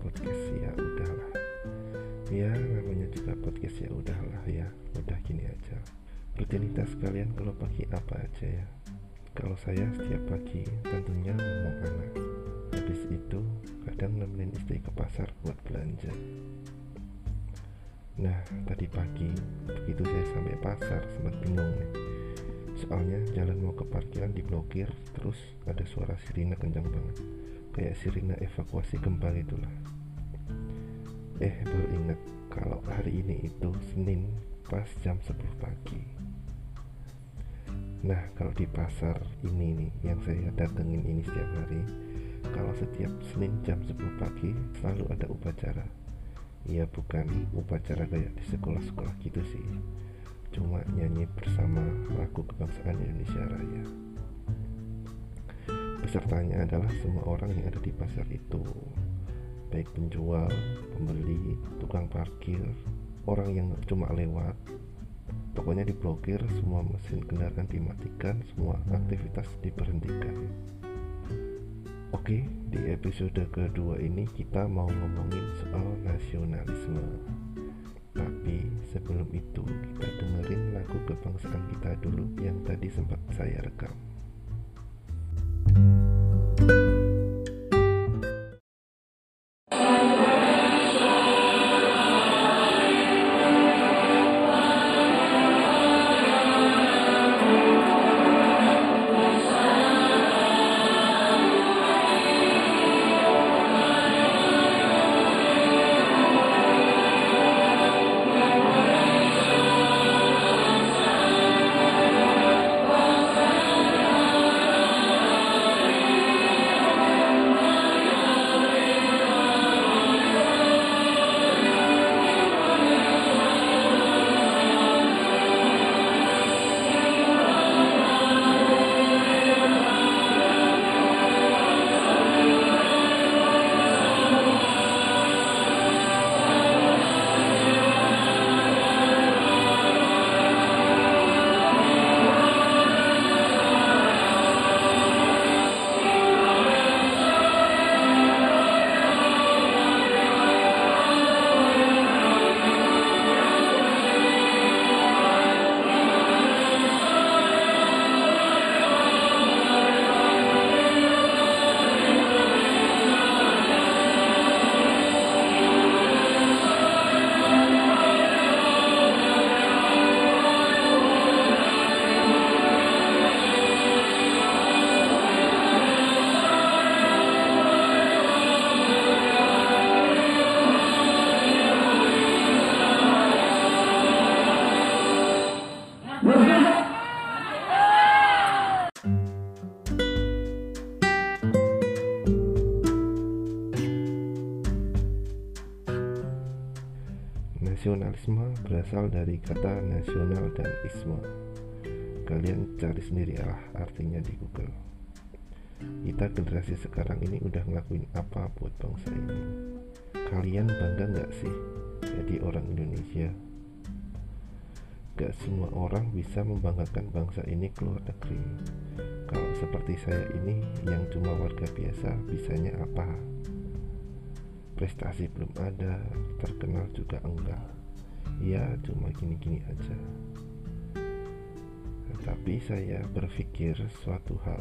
podcast ya udahlah. Ya namanya juga podcast ya udahlah ya. Udah gini aja. Rutinitas kalian kalau pagi apa aja ya? Kalau saya setiap pagi tentunya ngomong anak. Habis itu kadang nemenin istri ke pasar buat belanja. Nah tadi pagi begitu saya sampai pasar sempat bingung nih. Soalnya jalan mau ke parkiran diblokir Terus ada suara sirine kencang banget kayak sirine evakuasi gempa itulah. Eh baru ingat kalau hari ini itu Senin pas jam 10 pagi. Nah kalau di pasar ini nih yang saya datengin ini setiap hari kalau setiap Senin jam 10 pagi selalu ada upacara. Ya bukan upacara kayak di sekolah-sekolah gitu sih. Cuma nyanyi bersama lagu kebangsaan Indonesia Raya Pesertanya adalah semua orang yang ada di pasar itu, baik penjual, pembeli, tukang parkir, orang yang cuma lewat. Pokoknya diblokir, semua mesin kendaraan dimatikan, semua aktivitas diberhentikan. Oke, di episode kedua ini kita mau ngomongin soal nasionalisme. Tapi sebelum itu kita dengerin lagu kebangsaan kita dulu yang tadi sempat saya rekam. Nasionalisme berasal dari kata nasional dan isme. Kalian cari sendiri lah artinya di Google. Kita generasi sekarang ini udah ngelakuin apa buat bangsa ini? Kalian bangga nggak sih jadi orang Indonesia? Gak semua orang bisa membanggakan bangsa ini keluar negeri. Kalau seperti saya ini yang cuma warga biasa, bisanya apa? prestasi belum ada terkenal juga enggak ya cuma gini-gini aja tetapi saya berpikir suatu hal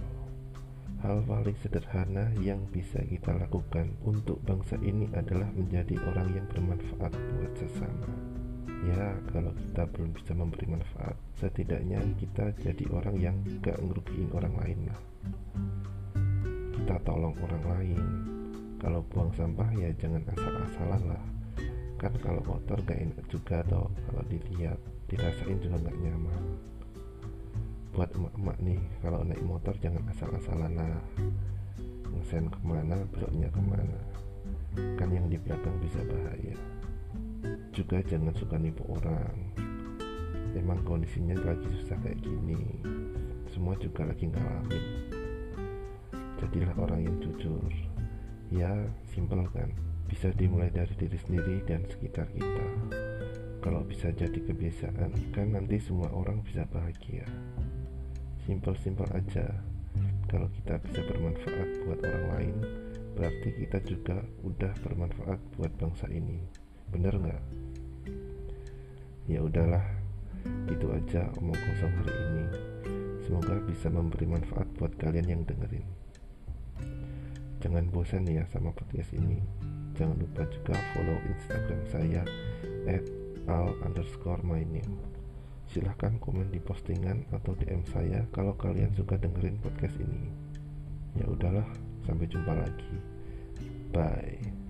hal paling sederhana yang bisa kita lakukan untuk bangsa ini adalah menjadi orang yang bermanfaat buat sesama ya kalau kita belum bisa memberi manfaat setidaknya kita jadi orang yang gak ngerugiin orang lain lah. Kita tolong orang lain. Kalau buang sampah ya jangan asal-asalan lah. Kan kalau kotor gak enak juga toh kalau dilihat dirasain juga gak nyaman. Buat emak-emak nih kalau naik motor jangan asal-asalan lah. Ngesen ke mana beloknya ke mana. Kan yang di belakang bisa bahaya juga jangan suka nipu orang emang kondisinya lagi susah kayak gini semua juga lagi ngalamin jadilah orang yang jujur Ya, simpel kan. Bisa dimulai dari diri sendiri dan sekitar kita. Kalau bisa jadi kebiasaan, kan nanti semua orang bisa bahagia. Simpel-simpel aja. Kalau kita bisa bermanfaat buat orang lain, berarti kita juga udah bermanfaat buat bangsa ini bener nggak? Ya udahlah itu aja omong kosong hari ini. Semoga bisa memberi manfaat buat kalian yang dengerin. Jangan bosan ya sama podcast ini. Jangan lupa juga follow instagram saya at al underscore my name. Silahkan komen di postingan atau DM saya kalau kalian suka dengerin podcast ini. Ya udahlah sampai jumpa lagi. Bye